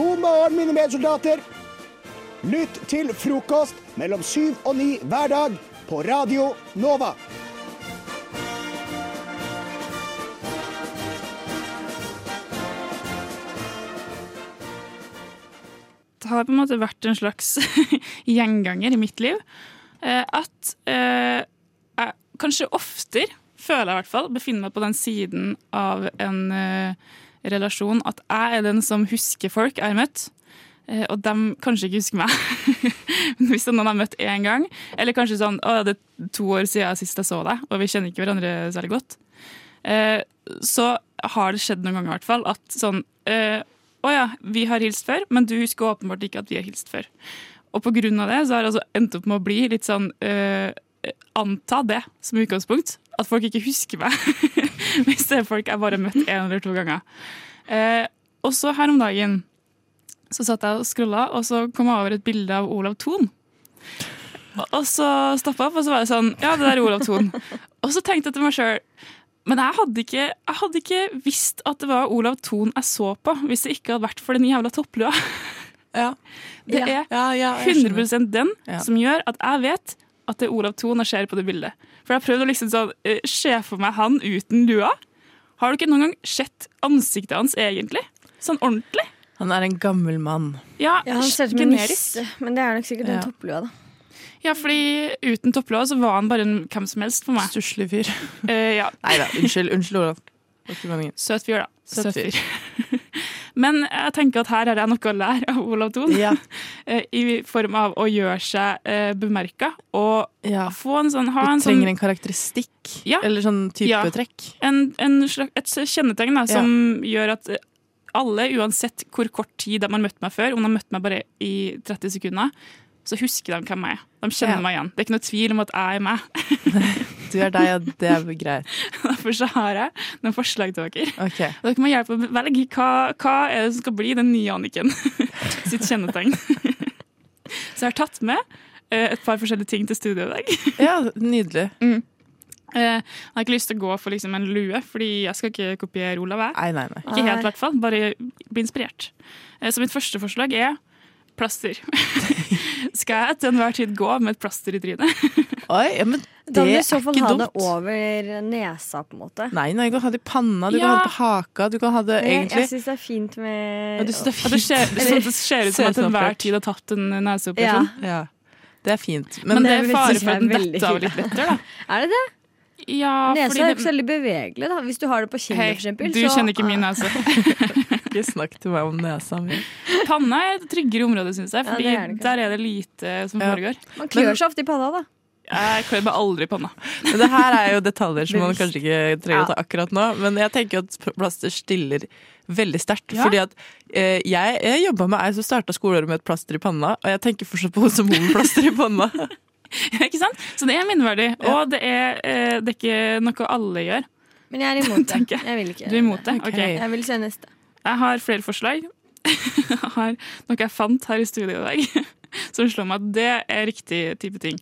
God morgen, mine medsoldater. Lytt til frokost mellom syv og ni hver dag på Radio Nova. Det har på en måte vært en slags gjenganger i mitt liv. Eh, at eh, jeg kanskje oftere, føler jeg i hvert fall, befinner meg på den siden av en eh, relasjon at jeg er den som husker folk jeg har møtt. Eh, og de kanskje ikke husker meg. Hvis noen jeg har møtt én gang. Eller kanskje sånn å, det er to år siden sist jeg så deg, og vi kjenner ikke hverandre særlig godt. Eh, så har det skjedd noen ganger i hvert fall at sånn eh, Å ja, vi har hilst før, men du husker åpenbart ikke at vi har hilst før. Og på grunn av det så har jeg altså endt opp med å bli litt sånn Anta det som utgangspunkt. At folk ikke husker meg. Hvis det er folk jeg bare har møtt én eller to ganger. Eh, og så her om dagen så satt jeg og scrolla, og så kom jeg over et bilde av Olav Thon. Og så stoppa jeg opp, og så var det sånn Ja, det der er Olav Thon. Og så tenkte jeg til meg sjøl Men jeg hadde, ikke, jeg hadde ikke visst at det var Olav Thon jeg så på, hvis det ikke hadde vært for den jævla topplua. Ja. Det er Ja, ja, 100 den som gjør at jeg vet at det er Olav Thon jeg ser på det bildet. For jeg har prøvd å liksom sånn, eh, se for meg han uten lua. Har du ikke noen gang sett ansiktet hans egentlig? Sånn ordentlig? Han er en gammel mann. Ja, Ja, han ser ut som en nisse, men det er nok sikkert Ja. den topplua, da. Ja, fordi uten topplua så var han bare en hvem som helst for meg. Stusslig fyr. Uh, ja, Nei da, unnskyld, unnskyld, Olav. Søt fyr, da. Søt fyr. Men jeg tenker at her har jeg noe å lære av Olav Thon. Ja. eh, I form av å gjøre seg eh, bemerka og ja. få en sånn, ha Du en sånn trenger en karakteristikk, Ja. eller sånn type trekk. en, en slags, et kjennetegn da, som gjør at alle, uansett hvor kort tid de har møtt meg før, om de har møtt meg bare i 30 sekunder, så husker de hvem jeg er. De kjenner meg igjen. Det er ikke noe tvil om at jeg er meg. Du er deg, og det er greit. Derfor så har jeg noen forslag til dere. Okay. Og Dere må hjelpe å velge hva, hva er det som skal bli den nye Anniken sitt kjennetegn. Så jeg har tatt med eh, et par forskjellige ting til studio i dag. Ja, nydelig. Mm. Jeg har ikke lyst til å gå for liksom en lue, fordi jeg skal ikke kopiere Olav. Nei, nei, nei. Ikke helt, i hvert fall. Bare bli inspirert. Eh, Så mitt første forslag er plaster. Skal jeg til enhver tid gå med et plaster i trynet? Oi, ja, men Da må du i så fall ha ha det over nesa, på en måte. Nei, nei, du kan ha det i panna, du Ja. kan ha det på haka, du kan ha det egentlig jeg syns det er fint ja, med du det er fint. det skjer, ser, det ser ut som at enhver tid har tatt en neseoperasjon. Ja, det er fint. Men, Men, det det er fare for at den er detter av litt lettere, da. Er det det? Ja, Nesa fordi er jo ikke så veldig bevegelig, da. Hvis du har det på kinnet, hey, for eksempel. du så- kjenner ikke min nese. ikke snakk til meg om nesa mi. Panna er et tryggere område, syns jeg, Ja, det er det der er det lite som Ja. foregår. Man klør seg ofte i panna, da. Jeg klør meg aldri i panna. Men det her er jo detaljer som man kanskje ikke trenger å ta akkurat nå. Men jeg tenker at plaster stiller veldig sterkt. Ja. Fordi at eh, jeg, jeg jobba med ei som starta skoleåret med et plaster i panna, og jeg tenker fortsatt på henne som hun med plaster i panna. ikke sant? Så det er minneverdig. Og det er, eh, det er ikke noe alle gjør. Men jeg er imot det. Jeg. Jeg vil ikke Du er imot det? Ok. Okay. Jeg vil se neste. Jeg har flere forslag. Jeg har noe jeg fant her i studio i dag, som slår meg at det er riktig type ting.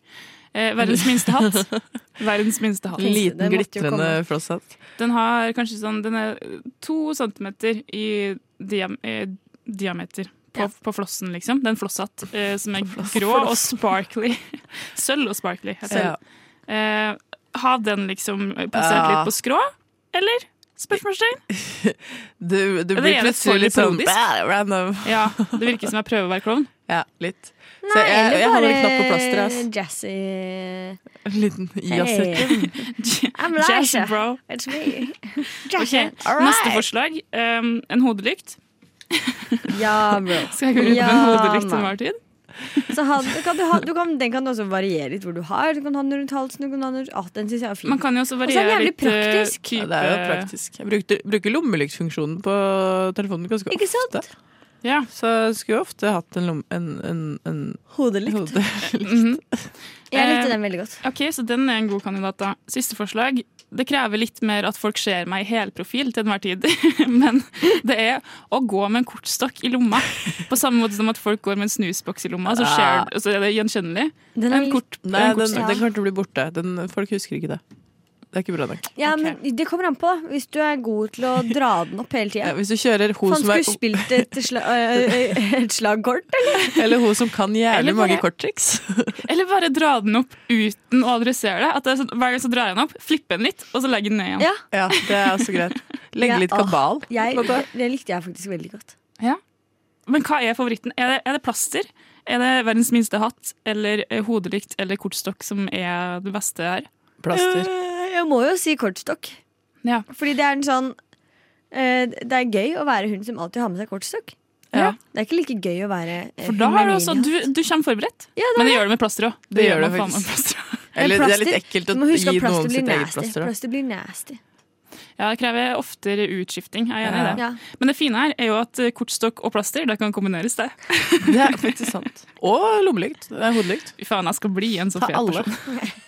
Eh, verdens minste hatt. Verdens minste hatt. Liten, glitrende flosshatt. Den har kanskje sånn Den er to centimeter i diam eh, diameter på, Ja. på flossen, liksom. Den flosshatt eh, som er grå og sparkly. Sølv og sparkly. Ja. Eh, ha den liksom plassert Ja. litt på skrå, eller? Spørsmålstegn. Du, du blir plutselig litt sånn random. Ja, det virker som jeg prøver å være klovn. Ja, litt. Nei, Så jeg, jeg, holder en knapp på plasteret. Altså. Jazzy En liten jazzy. Jazz, bro. It's me. Ok, right. Neste forslag. Um, en hodelykt. Ja, bro. Skal jeg gå rundt med en hodelykt til enhver tid? Så ha, du kan, du ha, du kan, den kan også variere litt hvor du har. Du kan ha den rundt halsen. Du kan ha den rundt, ah, den synes jeg er fin. Man kan jo også så er den variere jævlig litt eh, praktisk. type Ja, det er jo praktisk. Jeg bruker, bruker lommelyktfunksjonen på telefonen ganske Ikke sant? Ja. Så jeg skulle jo ofte hatt en, lom, en, en, en Hodelykt. hodelykt. Mhm. Jeg likte Eh, den veldig godt. Ok, så den er en god kandidat. da. Siste forslag. Det krever litt mer at folk ser meg i helprofil til enhver tid. Men det er å gå med en kortstokk i lomma. På samme måte som at folk går med en snusboks i lomma, så, skjer, så er det gjenkjennelig. Den er En litt, kort, Nei, en den, den kommer til å bli borte. Den, folk husker ikke det. Det er ikke bra nok. Ja, okay. men Det kommer an på, da. Hvis du er god til å dra den opp hele Ja, hvis du kjører hun som, er, Skulle spilt et, sla, øh, et slagkort, eller? eller hun som kan jævlig Eller mange korttriks. Eller bare dra den opp uten å adressere det. At det er sånn, hver gang så drar jeg den opp, flipper den litt, og så legger den ned igjen. Ja. Ja, det er også greit. Legge Ja, litt åh, kabal. Jeg, det, likte jeg faktisk veldig godt. Men hva er favoritten? Er det, er det plaster? Er det verdens minste hatt? Eller eh, hodelykt eller kortstokk som er det beste her? Plaster. Jeg må jo si kortstokk. Ja. Fordi det er en sånn øh, Det er gøy å være hun som alltid har med seg kortstokk. Ja. Det er ikke like gøy å være øh, For da har du også du, du kommer forberedt. Ja, det Men er det gjør du med plaster òg. Det gjør det man faktisk. med plaster også. Eller det er litt ekkelt å gi noen sitt eget plaster. Plaster blir nasty. Ja, det krever oftere utskifting. Jeg er enig i det. Ja. Men det fine her er jo at eh, kortstokk og plaster det kan kombineres. det. Det er faktisk sant. Og lommelykt. Det er hodelykt. Fy faen, jeg skal bli en så Ta fet person.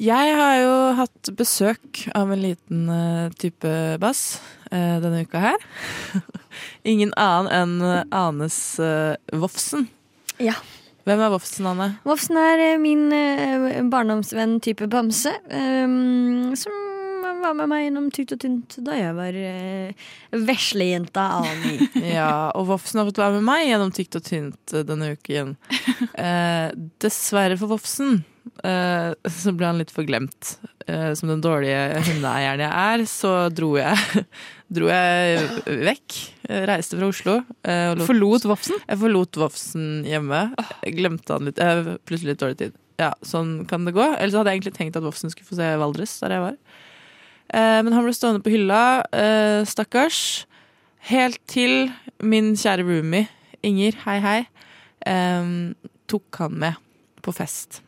Jeg har jo hatt besøk av en liten eh, type bass eh, denne uka her. Ingen annen enn eh, Anes uh, Vofsen. Ja. Hvem er Vofsen, Anne? Vofsen er min barndomsvenn type bamse. øhm, som var med meg gjennom tykt og tynt da jeg var eh, veslejenta Ani. Ja, og Vofsen har fått være med meg gjennom tykt og tynt eh, denne uken. Eh, dessverre for Vofsen eh, så ble han litt for glemt. Eh, som den dårlige hundeeieren jeg er, så dro jeg, dro jeg vekk. Jeg Reiste fra Oslo. eh, og lot- Forlot Vofsen? Jeg forlot Vofsen hjemme. Jeg glemte han litt. Jeg plutselig litt dårlig tid. Ja, sånn kan det gå. Ellers hadde jeg egentlig tenkt at Vofsen skulle få se Valdres, der jeg var. Eh, men han ble stående på hylla, eh, stakkars. Helt til min kjære roomie, Inger, hei hei, tok han med på fest.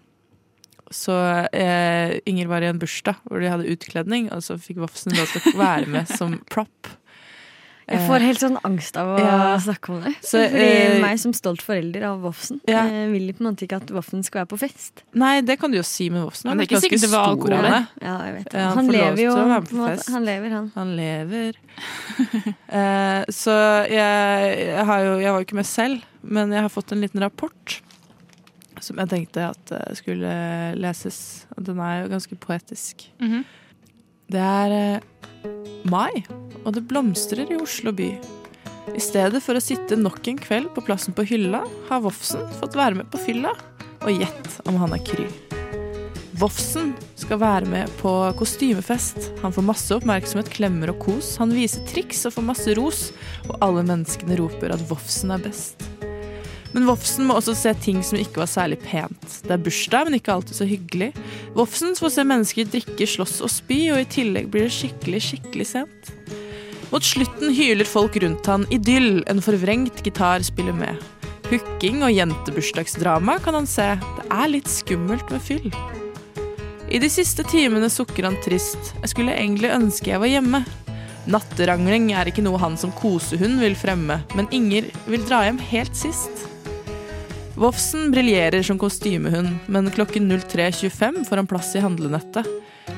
Så eh, Inger var i en bursdag hvor de hadde utkledning, og så fikk Vofsen til å være med som prop. Jeg får helt sånn angst av å Ja. snakke om det. Så, Fordi eh, meg som stolt forelder av Vofsen Ja. eh, vil på en måte ikke at Vofsen skal være på fest. Nei, det kan du jo si med Vofsen. Han er ikke sikkert det var stor, alkohol. Ja, jeg vet det. Han han, lever jo måte. Han lever, han. Han lever. eh, så jeg, jeg, har jo, jeg var jo ikke med selv, men jeg har fått en liten rapport som jeg tenkte at eh, skulle leses. Den er jo ganske poetisk. Mhm. Det er eh, mai, og det blomstrer i Oslo by. I stedet for å sitte nok en kveld på plassen på hylla, har Vofsen fått være med på fylla. Og gjett om han er kry. Vofsen skal være med på kostymefest. Han får masse oppmerksomhet, klemmer og kos. Han viser triks og får masse ros, og alle menneskene roper at Vofsen er best. Men Vofsen må også se ting som ikke var særlig pent. Det er bursdag, men ikke alltid så hyggelig. Vofsen får se mennesker drikke, slåss og spy, og i tillegg blir det skikkelig, skikkelig sent. Mot slutten hyler folk rundt han. Idyll, en forvrengt gitar spiller med. Hooking og jentebursdagsdrama kan han se. Det er litt skummelt med fyll. I de siste timene sukker han trist. Jeg skulle egentlig ønske jeg var hjemme. Natterangling er ikke noe han som kosehund vil fremme, men Inger vil dra hjem helt sist. Vofsen briljerer som kostymehund, men klokken 03.25 får han plass i handlenettet.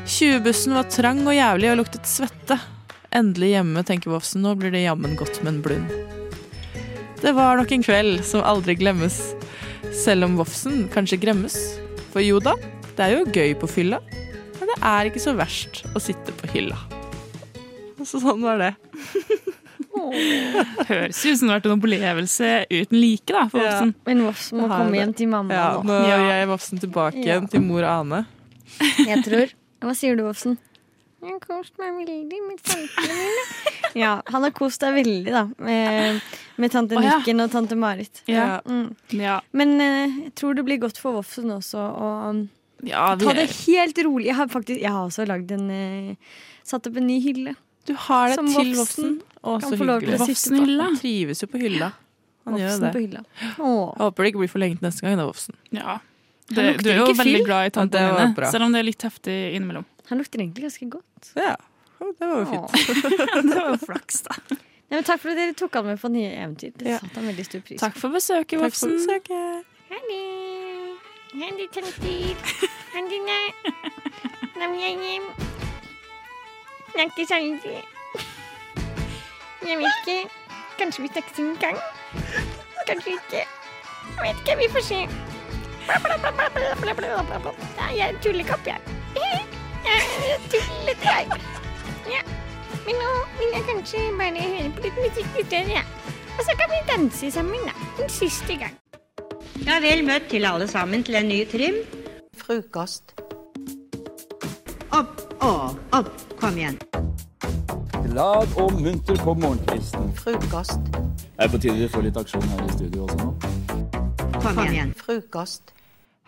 20-bussen var trang og jævlig og luktet svette. Endelig hjemme, tenker Vofsen, nå blir det jammen godt med en blund. Det var nok en kveld som aldri glemmes, selv om Vofsen kanskje gremmes. For jo da, det er jo gøy på fylla, men det er ikke så verst å sitte på hylla. Så sånn var det. Høres ut som det har vært en opplevelse uten like da, for Ja. Vofsen. Men Vofsen må komme hjem til mamma Ja, nå. nå gir jeg Vofsen tilbake Ja. til mor Ane. Jeg tror Hva sier du, Vofsen? Jeg har kost meg veldig med tantene mine. Ja, han har kost deg veldig, da. Med, med tante. Nikken og tante Marit. Ja. Mm. Ja. Men eh, jeg tror det blir godt for Vofsen også å um, Ja, ta det helt rolig. Jeg har faktisk Jeg har også lagd en eh, Satt opp en ny hylle. Du har det Som til voksen. Å, kan så få lov til hyggelig. å sitte på. Vofsenhylla. Han trives jo på hylla. Han gjør det. på hylla. Åh. Jeg håper det ikke blir forlengt neste gang, da, Vofsen. ja. Han Det, lukter du er jo ikke veldig fyll. glad i Ja, det var selv om det er litt heftig innimellom. Han lukter egentlig ganske godt. Ja, det var jo fint. Det var jo flaks, da. Nei, men takk for at dere tok han med på nye eventyr. Det Ja. satte han veldig stor pris Takk for besøket, Takk for Vofsen. besøket. Handy. Handy tanter. nei. Snakkes aldri. Jeg er ikke sjalu. Jeg vet ikke. Kanskje vi snakkes en gang. Kanskje ikke. Jeg vet ikke. Vi får se. Jeg er en tullekopp, jeg. Jeg er tullete, jeg. Ja. Men nå vil jeg kanskje bare høre på litt musikk litt der, jeg. Ja. Og så kan vi danse sammen, da. En siste gang. Ja, vel møtt til alle sammen til en ny trim. Frokost. Opp. Kom igjen. Glad og munter på morgenkvisten. Frokost. Det er på tide vi får litt aksjon her i studio også nå. Kom igjen. Frokost.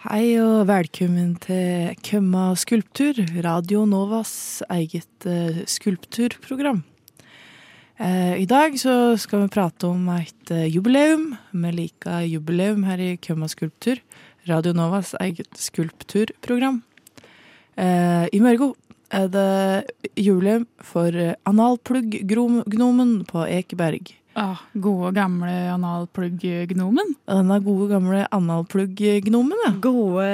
Hei og velkommen til Kømma skulptur, Radio Novas eget eh, skulpturprogram. Eh, I dag så skal vi prate om et eh, jubileum. Vi liker jubileum her i Kømma skulptur, Radio Novas eget skulpturprogram. Eh, I morgen er det jubileum for analplugg-gnomen på Ekeberg. Ah, gode, gamle analplugg-gnomen. Denne gode, gamle analplugg-gnomen, ja. Gode,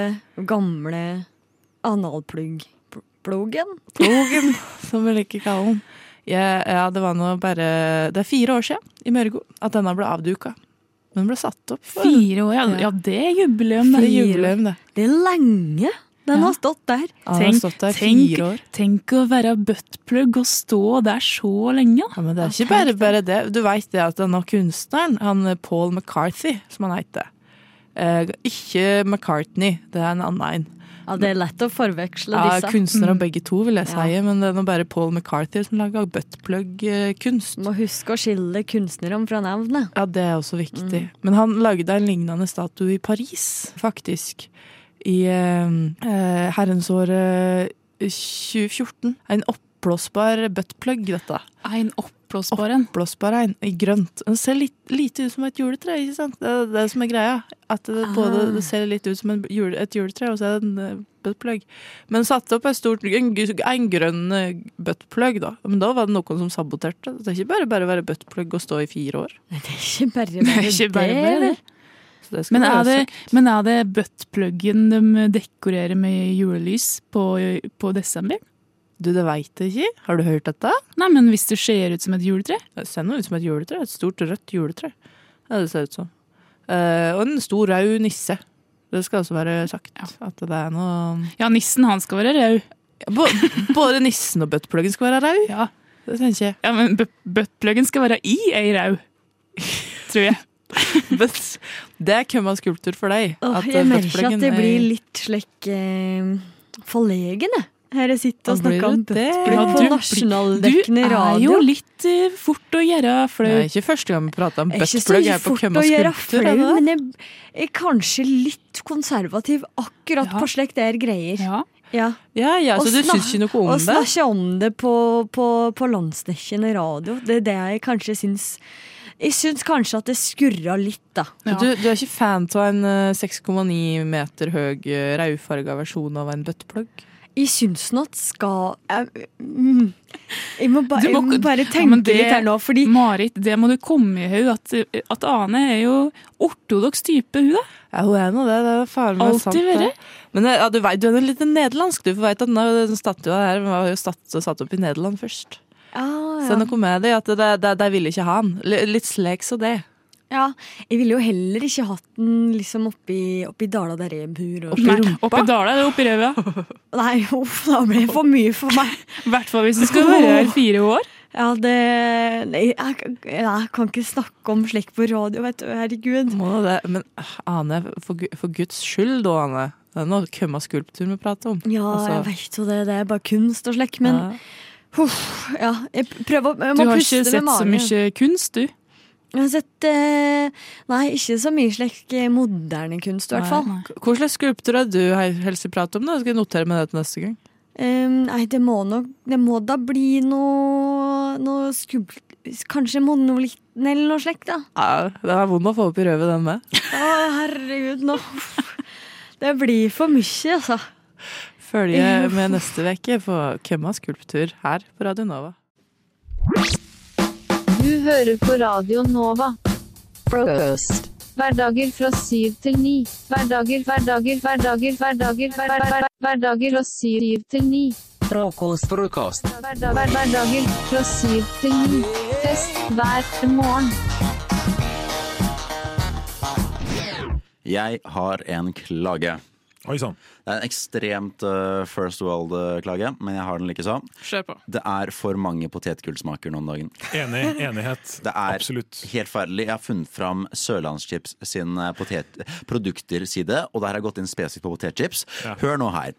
gamle analplugg-plogen. Plogen, som vi liker å kalle den. Ja, ja, det var nå bare Det er fire år siden i Mørgo at denne ble avduka. Men den ble satt opp. for- Fire år, ja. ja det er jubileum. Det Det. er jubileum, det. Det er lenge den Ja. har stått der. Ja, den har stått der tenk- fire år. Tenk å være buttplug og stå der så lenge. Ja, men det er ikke bare, bare det. Du veit det at denne kunstneren, han Paul McCarthy, som han heter eh, Ikke McCartney, det er en annen en. Ja, Det er lett å forveksle Ja, disse. kunstnere Mm. begge to, vil jeg si, Ja. men det er nå bare Paul McCarthy som lager buttplug-kunst. Må huske å skille kunstnerne fra navnet. Ja, det er også viktig. Mm. Men han lagde en lignende statue i Paris, faktisk. I eh, eh, herrens år eh, 2014. En oppblåsbar buttplug, dette. En oppblåsbar en. Oppblåsbar en, i grønt. Den ser litt lite ut som et juletre, ikke sant? Det er det som er greia. At det, både, Ah. det ser litt ut som en et juletre, og så er det en eh, buttplug. Men satte opp en, stort, en, en grønn eh, buttplug, da. Men da var det noen som saboterte. Det er ikke bare bare å være buttplug og stå i fire år. Nei, det er ikke bare Det bare er ikke bare bare det. Men er det, men er det buttpluggen de dekorerer med julelys på, på desember? Du, det veit jeg ikke. Har du hørt dette? Nei, men hvis det ser ut som et juletre? Det ser nå ut som et juletre. Et stort rødt juletre. Ja, det ser ut som. Uh, og en stor rød nisse. Det skal også være sagt. At det er noe Ja, nissen han skal være rød. Både nissen og buttpluggen skal være rød. Ja, Det tenker jeg. ja men bu- buttpluggen skal være i ei rød. Tror jeg. But det er kømma skulptur for deg. Åh, at, eh, jeg merker at det er- blir litt slik eh, forlegen, jeg. Her jeg sitter og snakker om det det? buttplug på nasjonaldekkende radio. Du er jo litt uh, fort å gjøre Det er ikke første gang vi prater om Jeg er buttplug her på kømma skulptur. flau, er det det? men jeg er kanskje litt konservativ akkurat Ja. på slikt der greier. Ja. Ja. Ja, ja, så Og du syns ikke noe om det? Å snakke om det på, på, på landsdekkende radio, det er det jeg kanskje syns Jeg syns kanskje at det skurra litt, da. Ja. Du, du er ikke fan av en eh, 6,9 meter høy eh, rødfarga versjon av en buttplug? Jeg syns nå at skal jeg, mm, jeg, må ba, jeg må bare tenke ja, det- litt her nå, fordi Marit, det må du komme i hu. At, at Ane er jo ortodoks type, hun da. Ja, hun er nå det. Det er faren min Alltid sant. vært. Men eh, ja, du, vet, du er litt nederlandsk, du. For vet at denne statuen statua her var jo satt, satt opp i Nederland først. Ja, Så ja. noe med det, at de, ville ikke ha den. Litt slik som det. ja, jeg ville jo heller ikke hatt den liksom oppi, oppi dala der jeg bor. Og, Oppi Nei, rumpa? oppi dala eller oppi røva. nei, uff, da ble det for mye for meg. I hvert fall hvis du skal være her fire år. Ja, det nei, jeg, jeg, jeg kan ikke snakke om slikt på radio, vet du. Herregud. Må det. Men ah, Ane, for, for guds skyld da, Ane. Det er noe kømma skulptur vi prater om. Ja, Altså, jeg vet jo det. Det er bare kunst og slik, men ja. Huff, ja, jeg prøver å- jeg Du har ikke sett så mye kunst, du. Jeg har sett eh, Nei, ikke så mye slik eh, moderne kunst, i hvert fall. Hva slags skulpturer har du helst vil prate om? da? Skal jeg notere meg det til neste gang? Um, nei, det må nok Det må da bli noe, noe skulpt... Kanskje monolitten eller noe slikt, da. Ja, det er vond å få opp i røvet, den med. Å, herregud, nå Det blir for mye, altså. Følge med neste uke på Kømma skulptur her på Radio Nova. Du hører på Radio Nova. Frokost. Hverdager fra syv til ni. Hverdager, hverdager, hverdager, hverdager, hver, hver, hver, hverdager fra syv til ni. Frokost. Frokost. Hverdager fra syv til ni. Fest hver morgen. Jeg har en klage. Oi sann. Det er en ekstremt uh, first world-klage, men jeg har den likeså. Det er for mange potetgullsmaker nå om dagen. Enig. Enighet. Det er Absolutt. helt forferdelig. Jeg har funnet fram Sørlandschips sin eh, potet produkter-side, og der har jeg gått inn spesifikt på potetchips. Ja. Hør nå her.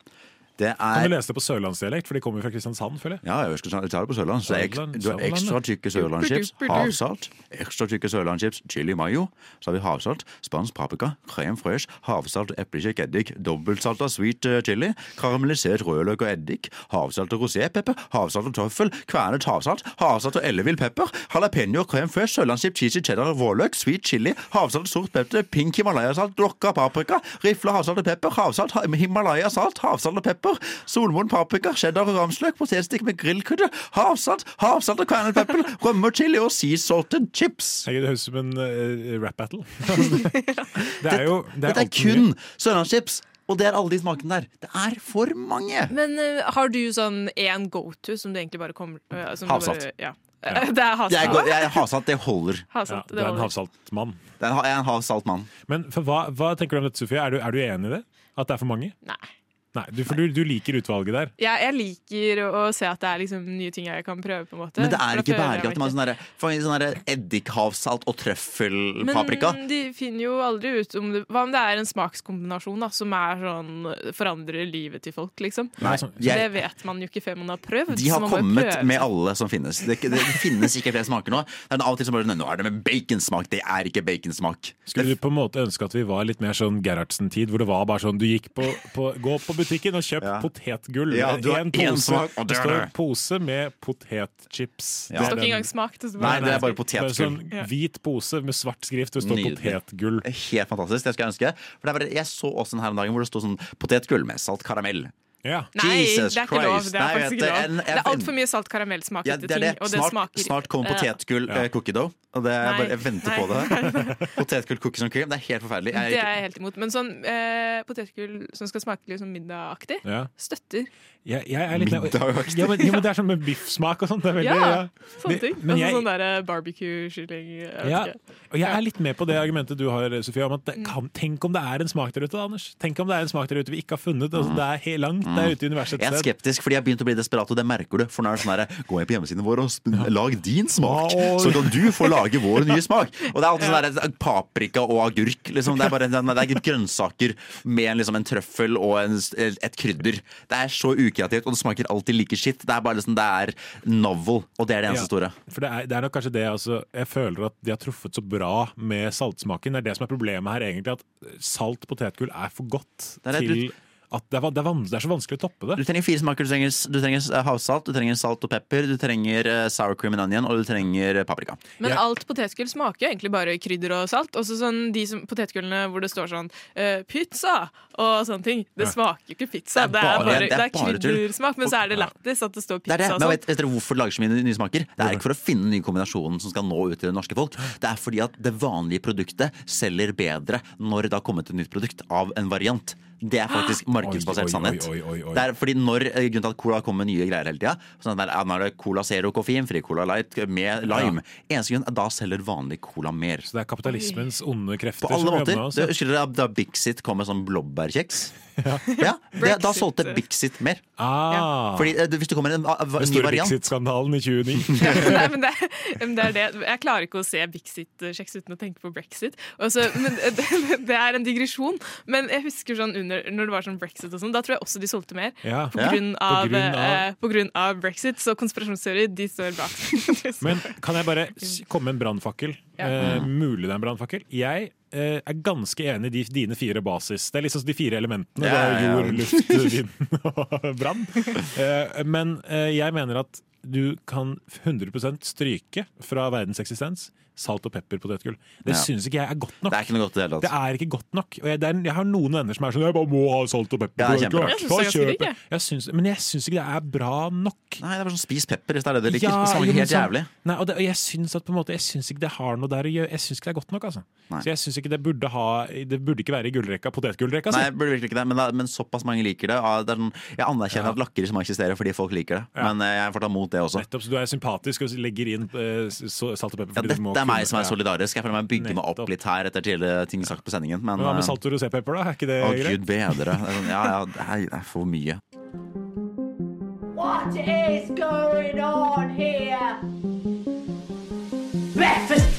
Det Kan vi du lese det på sørlandsdialekt, for de kommer jo fra Kristiansand, føler jeg. Ja, jeg skal ta det på sørland. Så er ek- du har ekstra tykke sørlandschips, havsalt, ekstra tykke sørlandschips, chili mayo. Så har vi havsalt, spansk paprika, krem fraiche, havsalt eplekjekk eddik, dobbeltsalta sweet eh, chili, karamellisert rødløk og eddik, havsalt og rosépepper, havsalt og tøffel, kvernet havsalt, havsalt og ellevill pepper, jalapeño, krem fraiche, sørlandschips, cheesy cheddar, vårløk, sweet chili, havsalt og sort pepper, pink himalayasalt, lokka paprika, rifla havsalt og pepper, havsalt, himalayasalt, havsalt og pepper, solmoen paprika, cheddar og ramsløk, potetstikk med grillkrydder, havsalt, havsalt og kvernet pepper, rømme og chili og sea salted chips. Jeg, det høres ut som en uh, rap battle. det er jo det er Dette er kun sørlandschips, og det er alle de smakene der. Det er for mange. Men uh, har du sånn én go-to som du egentlig bare kommer uh, Havsalt. Bare, ja. Eh, Det er havsalt. går, jeg, havsalt, det holder. Havsalt, Ja, det du er en havsaltmann. Det er en, jeg er en havsalt mann. Men for hva, hva tenker du om dette, Sofie? Er du, er du enig i det? At det er for mange? Nei. Nei, du, For du, du liker utvalget der. Ja, jeg liker å, å se at det er liksom nye ting jeg kan prøve. på en måte Men det er ikke bærekraftig. Man har sånn sånn eddikhavsalt og trøffelpaprika. Men de finner jo aldri ut om det Hva om det er en smakskombinasjon da, som er sånn forandrer livet til folk, liksom? Nei, Så jeg- Det vet man jo ikke før man har prøvd. De så har man kommet prøve med alle som finnes. Det, det finnes ikke flere smaker nå. Det er Av og til som bare Nå er det med baconsmak. Det er ikke baconsmak. Skulle du på en måte ønske at vi var litt mer sånn Gerhardsen-tid, hvor det var bare sånn du gikk på, på, gå på butikken og kjøp potetgull. Ja, du har En pose, smak, det det står en pose med potetchips. Ja. Det står ikke engang smak. Det Nei, det er bare potetgull. Sånn hvit pose med svart skrift, det står Nydelig. potetgull. Helt fantastisk. Det skal jeg ønske. For det er bare, jeg så også den her om dagen hvor det sto sånn potetgull med salt karamell. Ja. Nei, Jesus det er ikke lov. Det er Nei, en- Det er altfor mye salt karamellsmak Ja, etter det er ting, det. og det Snart, smaker snart kommer Eh, potetgull Ja. eh, cookie dough. Og det er Nei. bare, jeg venter på det. Potetgull cookies and cream. Det er helt forferdelig. Jeg, Det er jeg helt imot. Men sånn eh, potetgull som skal smake litt sånn middagaktig, Ja. støtter. Ja, jeg er litt Middagaktig. ja, men, ja, men Det er sånn med biffsmak og sånt. Det er veldig, Ja, sånne ting. Men altså jeg, sånn der barbecue-kylling. jeg ja, og jeg er litt med på det argumentet du har, Sofie, om at kan, tenk om det er en smak der ute, Anders. Tenk om det er en smak der ute vi ikke har funnet. Altså, det er helt langt det er ute i universet jeg er skeptisk, fordi jeg har begynt å bli desperat, og det merker du. For nå er det sånn her, Gå inn på hjemmesiden vår og lag din smak, så kan du få lage vår nye smak. Og det er alltid sånn der, paprika og agurk. Liksom. Det er bare det er grønnsaker med liksom, en trøffel og en, et krydder. Det er så ukreativt, og det smaker alltid like skitt. Det er bare liksom, det er novel, og det er det eneste store. For det er, det er nok kanskje det altså, Jeg føler at de har truffet så bra med saltsmaken. Det er det som er problemet her, egentlig. At salt potetgull er for godt til at det er, det, er det er så vanskelig å toppe det. Du trenger fire smaker. Du trenger, du trenger havsalt, du trenger salt og pepper, du trenger eh, sour cream and onion, og du trenger eh, paprika. Men alt potetgull smaker jo egentlig bare krydder og salt. Også sånn de som, potetgullene hvor det står sånn uh, pizza og sånne ting. Det smaker jo ikke pizza. Det er bare, det er kryddersmak, men så er det lættis at det står Det er pizza det. Men vet, vet dere hvorfor det lager så mye nye smaker? Det er ikke for å finne den nye kombinasjonen som skal nå ut til det norske folk. Det er fordi at det vanlige produktet selger bedre når det har kommet et nytt produkt av en variant. Det er faktisk markedsbasert Oi, oi, sannhet. oi, oi, oi. Det er fordi når, eh, Grunnen til at Cola kommer med nye greier hele tida, sånn nå er det Cola Zero koffeinfri, Cola Light med lime. Eneste grunn er da selger vanlig Cola mer. Så det er kapitalismens onde krefter På alle måter. Det, husker dere da Bixit kom med sånn blåbærkjeks? Ja, det, da solgte Bixit mer. Ah, Fordi eh, Hvis det kommer en, a- variant Den ny store variant Brexit-skandalen i 2009. Nei, men det, men det er det. Jeg klarer ikke å se Bixit-kjeks uten å tenke på brexit. Også, men det, det er en digresjon. Men jeg husker sånn under, når det var sånn brexit og sånn, da tror jeg også de solgte mer. Ja. På, Ja. grunn På av, grunn av- eh, på grunn av brexit. Så konspirasjonsteorier, de står bak. Men kan jeg bare komme med en brannfakkel? Ja. Eh, mulig det er en brannfakkel. Jeg eh, er ganske enig i de, dine fire basis. Det er liksom de fire elementene. Ja, Det er ja. jord, luft, vind og brann. Eh, men eh, jeg mener at du kan 100% stryke fra verdens eksistens salt og pepper potetgull. Det Ja. syns ikke jeg er godt nok. Det er ikke noe godt i det hele Det tatt. er ikke godt nok. Og jeg, det er, jeg har noen venner som er sånn Jeg bare må ha salt og pepper. Ja, det er. Jeg synes det er jeg. Jeg Men jeg syns ikke det er bra nok. Nei, det er bare sånn spis pepper hvis det er det du liker. Ja, det smaker helt sånn- jævlig. Nei, og, det, og jeg syns at på en måte Jeg syns ikke det har noe der å gjøre. Jeg syns ikke det er godt nok. altså Nei. Så jeg syns ikke det burde ha Det burde ikke være i gullrekka, potetgullrekka. Nei, det burde virkelig ikke det, men, men såpass mange liker det. Ja, det er sånn, jeg anerkjenner at lakris må eksistere fordi folk liker det, Ja. men eh, jeg er fortsatt mot det også. Nettopp, så du er sympatisk og legger inn uh, salt og pepper. Ja, du må er meg som er solidarisk. Jeg føler meg bygger meg opp litt her etter tidligere ting sagt på sendingen. Men, Men hva med eh, salt og rosépepper, da? Er ikke det Å, greit? gud bedre. Sånn, ja, ja, det er, det er for mye. What is going on here? Breakfast!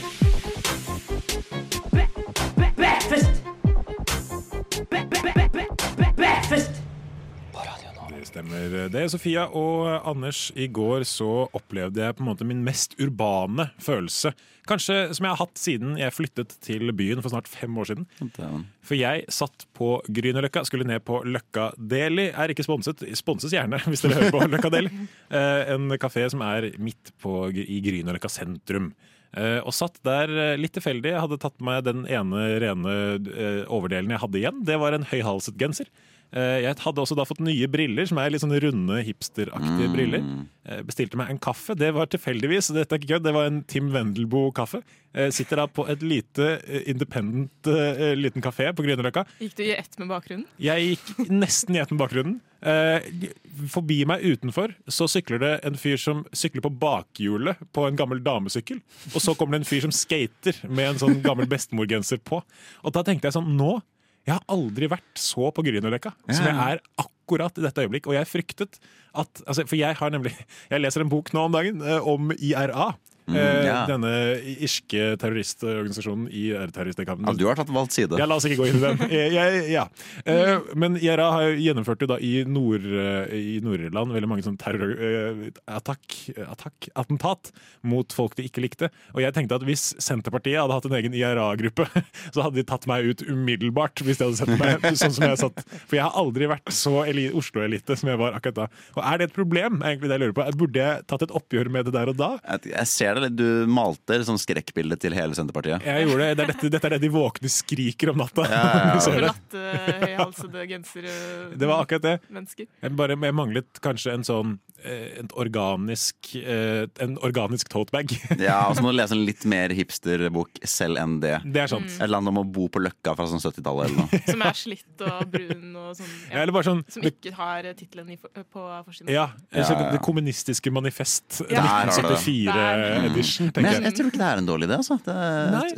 Stemmer det, Sofia og Anders. I går så opplevde jeg på en måte min mest urbane følelse. Kanskje som jeg har hatt siden jeg flyttet til byen for snart fem år siden. For jeg satt på Grünerløkka, skulle ned på Løkka Deli. Er ikke sponset. Sponses gjerne, hvis dere hører på Løkka Deli. Eh, En kafé som er midt på, i Grünerløkka sentrum. Eh, og satt der eh, litt tilfeldig. Jeg hadde tatt med den ene rene overdelen jeg hadde igjen. Det var en høyhalset genser. Eh, Jeg hadde også da fått nye briller, som er litt sånne runde, hipsteraktige briller. Eh, Bestilte meg en kaffe. Det var tilfeldigvis, dette er ikke kødd, det var en Tim Wendelboe-kaffe. Eh, Sitter da på et lite independent liten kafé på Grünerløkka. Gikk du i ett med bakgrunnen? Jeg gikk nesten i ett med bakgrunnen. Eh, forbi meg utenfor så sykler det en fyr som sykler på bakhjulet på en gammel damesykkel. Og så kommer det en fyr som skater med en sånn gammel bestemorgenser på. Og da tenkte jeg sånn Nå! Jeg har aldri vært så på Grünerløkka som jeg er akkurat i dette øyeblikk. Og jeg fryktet at altså, For jeg har nemlig Jeg leser en bok nå om dagen eh, om IRA. Mm, eh. Denne irske terroristorganisasjonen i terroristkampen. Ja, du har tatt valgt side. Ja, la oss ikke gå inn i den. Jeg, jeg, ja. Eh, men IRA har jo gjennomført jo da i, Nord-Irland Nord-Irland veldig mange sånn terrorattentat mot folk de ikke likte. Og jeg tenkte at hvis Senterpartiet hadde hatt en egen IRA-gruppe, så hadde de tatt meg ut umiddelbart. hvis de hadde sett meg sånn som jeg satt. For jeg har aldri vært så eli Oslo-elite som jeg var akkurat da. Og er det et problem? egentlig det jeg lurer på? Burde jeg tatt et oppgjør med det der og da? Jeg, jeg ser eller du malte sånn liksom skrekkbildet til hele Senterpartiet? Jeg gjorde det. det er dette, dette, er det de våkne skriker om natta. Ja, ja, ja. genser, eh, det var akkurat det. Jeg, bare, jeg manglet kanskje en sånn eh, en organisk, eh, en organisk tote ja, og så må du lese en litt mer hipsterbok selv enn det. Det er sant. Mm. Et eller annet om å bo på Løkka fra sånn 70-tallet eller noe. Som er slitt og brun og sånn. Ja. Ja, sånn som ikke har tittelen på forsiden. Ja, ja, Det kommunistiske manifest 1974 edition. Men jeg, jeg, tror ikke det er en dårlig idé. Altså. Det,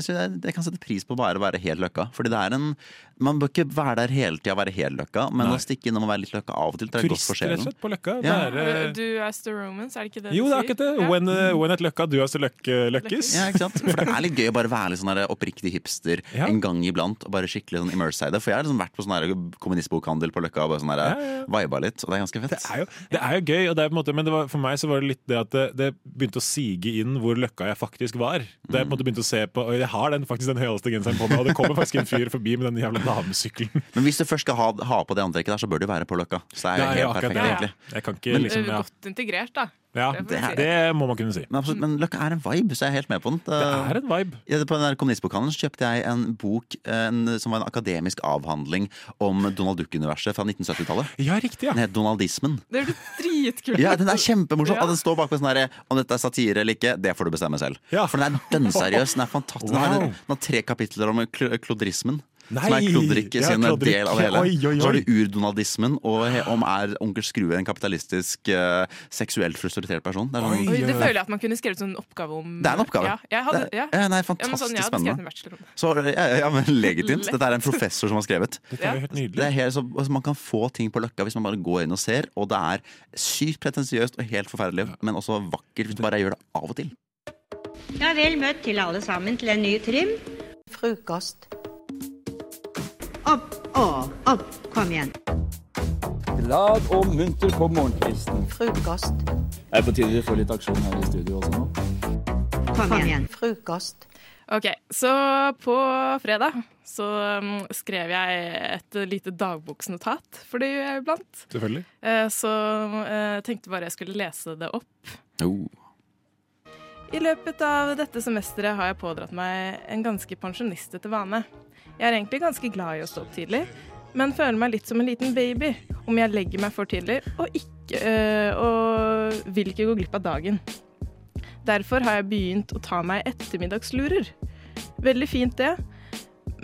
jeg, jeg, kan sette pris på bare å være helt løkka. Fordi det er en, Man bør ikke være der hele tida og være helt løkka, men Nei. å stikke innom og være litt løkka av og til. Det er Turist, godt for sjelen. på løkka. Ja. Er, eh, du er the romance, er det ikke det jo, du sier? Jo, det er akkurat det. Ja. When, uh, when at løkka, du er the løkke, eh, løkkes. Ja, ikke sant? For det er litt gøy å bare være litt sånn oppriktig hipster ja. en gang iblant og bare skikkelig sånn immerse i det. For jeg har liksom vært på sånn kommunistbokhandel på løkka og bare sånn ja, viba litt, og det er ganske fett. Det er jo, det er jo gøy, det er måte, men var, for meg så var det litt det at det, det begynte å sige inn hvor løkka jeg faktisk var. Da jeg på en måte begynte å se på, og jeg har den, faktisk den høyeste genseren på meg, og det kommer faktisk en fyr forbi med den jævla damesykkelen. Men hvis du først skal ha, ha på det antrekket der, så bør du være på Løkka. Så det er Det er helt perfekt, det. egentlig. Jeg kan ikke Men- liksom, ja. Godt integrert, da. Ja, Det er- det må man kunne si. Men, absolutt, men Løkka er en vibe, så jeg er helt med på den. Det er en vibe. På den der kommunistbokhandelen så kjøpte jeg en bok en, som var en akademisk avhandling om Donald Duck-universet fra 1970-tallet. Ja, riktig, ja. Den het Donaldismen. Det blir dritkult. Ja, Den er kjempemorsom. Ja. Og den står bakpå sånn herre Om dette er satire eller ikke, det får du bestemme selv. Ja. For den er dønnseriøs. Den er fantastisk. Den har, Wow. den har tre kapitler om kl klodrismen. Nei! Som er klodrikke, Ja, sin klodrikk. del av det hele. Oi, oi, oi. Så har du urdonaldismen, og om er onkel Skrue en kapitalistisk, uh, seksuelt frustrert person. Det er, sånn, Oi, det føler jeg at man kunne skrevet en oppgave om. Det er en oppgave. Ja, hadde, Det- ja. ja, nei, fantastisk sånn, jeg hadde skrevet spennende. det. Så, ja, ja, men Legitimt. Dette er en professor som har skrevet. Dette er jo helt Det nydelig. er helt, så, altså, man kan få ting på Løkka hvis man bare går inn og ser, og det er sykt pretensiøst og helt forferdelig, men også vakkert hvis du bare gjør det av og til. Ja, vel møtt til alle sammen til en ny trim. Frokost. Opp og opp. Kom igjen. Glad og munter på morgenkvisten. Frokost. Det er på tide vi får litt aksjon her i studio også nå. Kom igjen. Frokost. Ok, så på fredag så um, skrev jeg et lite dagboksnotat, for det gjør jeg iblant. Selvfølgelig. Eh, Så jeg tenkte bare jeg skulle lese det opp. Oh. I løpet av dette semesteret har jeg pådratt meg en ganske pensjonistete vane. Jeg er egentlig ganske glad i å stå opp tidlig, men føler meg litt som en liten baby om jeg legger meg for tidlig og, ikke, øh, og vil ikke gå glipp av dagen. Derfor har jeg begynt å ta meg ettermiddagslurer. Veldig fint det,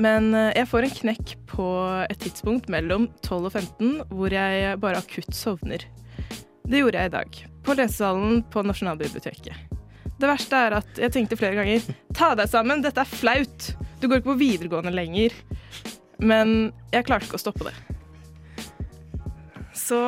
men øh, jeg får en knekk på et tidspunkt mellom 12 og 15 hvor jeg bare akutt sovner. Det gjorde jeg i dag, på lesesalen på Nasjonalbiblioteket. Det verste er at jeg tenkte flere ganger ta deg sammen, dette er flaut. Du går ikke på videregående lenger. Men jeg klarte ikke å stoppe det. Så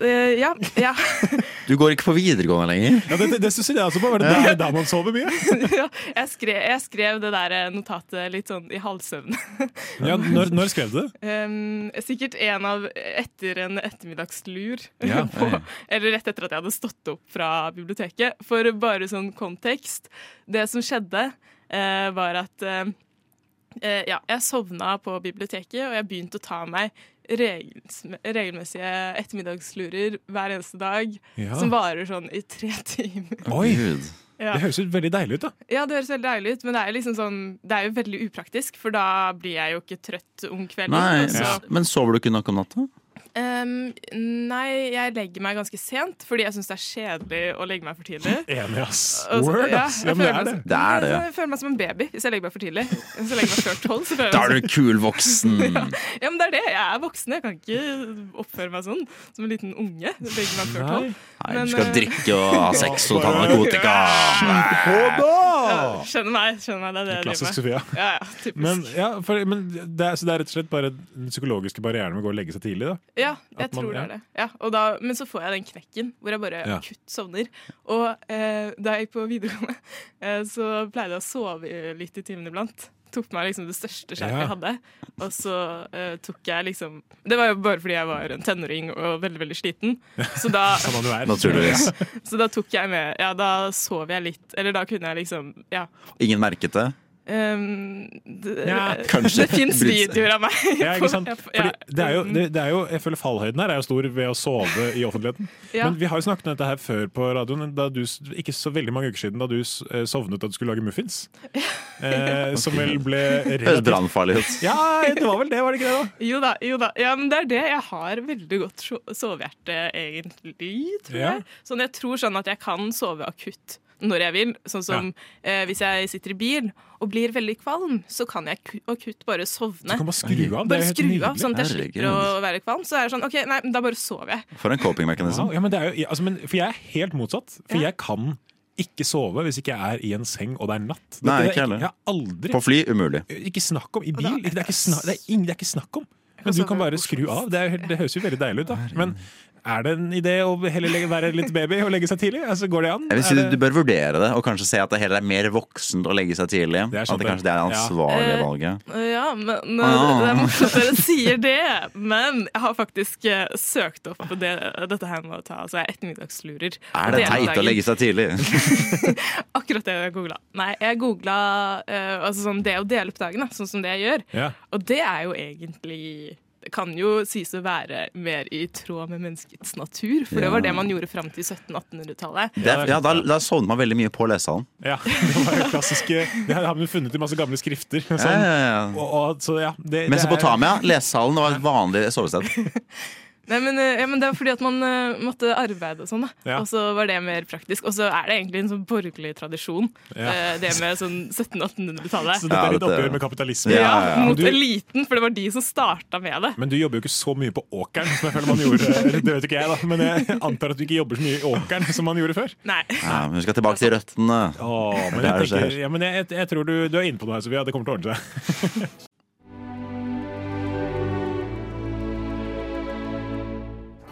eh, ja. ja. Du går ikke på videregående lenger? Ja, det, det, det synes jeg også på. Var det der, der man sover mye? ja jeg, skrev, jeg skrev det der notatet litt sånn i halvsøvn. Ja, når, når skrev du det? Um, sikkert en av etter en ettermiddagslur. Ja. på, eller rett etter at jeg hadde stått opp fra biblioteket. For bare sånn kontekst. Det som skjedde, uh, var at eh, eh, ja, jeg sovna på biblioteket, og jeg begynte å ta meg regelmessige ettermiddagslurer hver eneste dag. Ja. Som varer sånn i tre timer. Oi! Ja. Det høres ut veldig deilig ut, da. Ja, det høres veldig deilig ut, men det er, jo liksom sånn, det er jo veldig upraktisk, for da blir jeg jo ikke trøtt om kvelden. Nei, og så- Men sover du ikke nok om natta? Ehm, nei, jeg legger meg ganske sent, fordi jeg syns det er kjedelig å legge meg for tidlig. Enig, ass. Word, ass. jeg Ja, jeg, føler er meg- det. Det er det. Jeg føler meg som en baby hvis jeg legger meg for tidlig. Hvis jeg legger meg før tolv, så føler Da er du kul voksen! ja. ja, men det er det. Jeg er voksen. Jeg kan ikke oppføre meg sånn som en liten unge. Legger meg før tolv. Nei, Men, du skal eh, drikke og ha sex og ta narkotika. Ja, skjønner meg. skjønner meg, Det er det jeg Klassisk driver Sofia. med. Ja, ja, typisk. Men, ja, for, men det, er, så det er rett og slett bare den psykologiske barrieren med å gå og legge seg tidlig? da? Ja, jeg man- tror det ja. er det. Ja, og da, men så får jeg den knekken hvor jeg bare Ja. akutt sovner. Og eh, da jeg gikk på videregående, eh, så pleide jeg å sove litt i timen iblant. Tok på meg liksom det største skjerfet Ja. jeg hadde. Og så eh, tok jeg liksom Det var jo bare fordi jeg var en tenåring og veldig veldig sliten. Så da, så da tok jeg med Ja, da sov jeg litt. Eller da kunne jeg liksom Ja. Ingen merket det? Ehm, det, Ja, kanskje. det fins videoer av meg. Ja, ikke sant? Fordi det er jo, det, det er jo, jeg føler fallhøyden her er jo stor ved å sove i offentligheten. Ja. Men vi har jo snakket om dette her før på radioen, da du, ikke så veldig mange uker siden, da du eh, sovnet da du skulle lage muffins. Eh, som vel ble relativt brannfarlig ut. Ja, det var vel det, var det ikke det? da? Jo da, jo da. Ja, men det er det. Jeg har veldig godt so- sovehjerte, egentlig, tror Ja. jeg. Sånn, jeg tror sånn at jeg kan sove akutt når jeg vil. Sånn som eh, hvis jeg sitter i bil og blir veldig kvalm, så kan jeg akutt bare sovne. Du kan bare skru av. Bare skru av, sånn at jeg slipper å være kvalm. Så er det sånn, ok, nei, da bare sover jeg. For en copingmekanisme. Wow, ja, men det er jo, altså, men, for jeg er helt motsatt. For jeg kan ikke sove hvis ikke jeg er i en seng og det er natt. Dette- Nei, er ikke heller. Jeg har aldri På fly umulig. Ikke snakk om i bil. Det er ikke, snak, det er ing, det er ikke snakk om. Men du kan bare skru av. Det, er, det høres jo veldig deilig ut. da Men er det en idé å heller legge, være litt baby og legge seg tidlig? Altså, går det an? Jeg vil si Er det- Du bør vurdere det, og kanskje se at det heller er mer voksent å legge seg tidlig. Det At det det. kanskje det er det Ja. ansvarlige Eh, valget. Ja, men Ah. Det er morsomt at dere sier det, men jeg har faktisk eh, søkt opp på det, dette her med å ta altså, ettermiddagslurer. Er det teit å legge seg tidlig? Akkurat det jeg googla. Nei, jeg googla eh, altså sånn det å dele opp dagen, da, sånn som det jeg gjør. Ja. Og det er jo egentlig Det kan jo sies å være mer i tråd med menneskets natur, for det var det man gjorde fram til 1700-1800-tallet. Er- ja, da, da sovner man veldig mye på lesesalen. Ja, det var jo klassiske Det har vi funnet i masse gamle skrifter. Sånn. Ja, ja, ja. Og, og, så, ja, det, det er- Mesopotamia, lesesalen var et vanlig sovested. Nei, men, eh, ja, men Det var fordi at man uh, måtte arbeide og sånn, da. Ja. Og så var det mer praktisk. Og så er det egentlig en sånn borgerlig tradisjon, Ja. uh, det med sånn 1700-1800-tallet. Så dette er litt oppgjør med kapitalisme. Ja, Ja, ja, ja. Mot Du- eliten, for det var de som starta med det. Men du jobber jo ikke så mye på åkeren som jeg føler man gjorde. Det vet ikke jeg, da. Men jeg antar at du ikke jobber så mye i åkeren som man gjorde før. Nei. Ja, men vi skal tilbake til røttene. Åh, men jeg, tenker, ja, men jeg, jeg, jeg tror du, du er inne på noe her, Sofia. Det kommer til å ordne seg.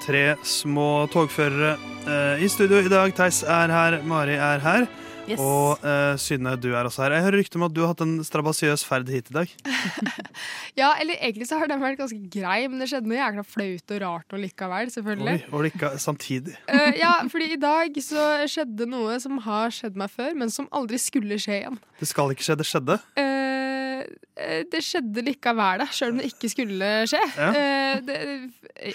Tre små togførere eh, i studio i dag. Theis er her, Mari er her. Yes. Og eh, Synne, du er også her. Jeg hører rykte om at du har hatt en strabasiøs ferd hit i dag. Ja, eller egentlig så har den vært ganske grei, men det skjedde noe jækla flaut og rart og likevel, selvfølgelig. Oi, og likevel samtidig. Eh, ja, fordi i dag så skjedde noe som har skjedd meg før, men som aldri skulle skje igjen. Det skal ikke skje, det skjedde. Eh, det skjedde likevel, da, sjøl om det ikke skulle skje. Ja. Eh, det,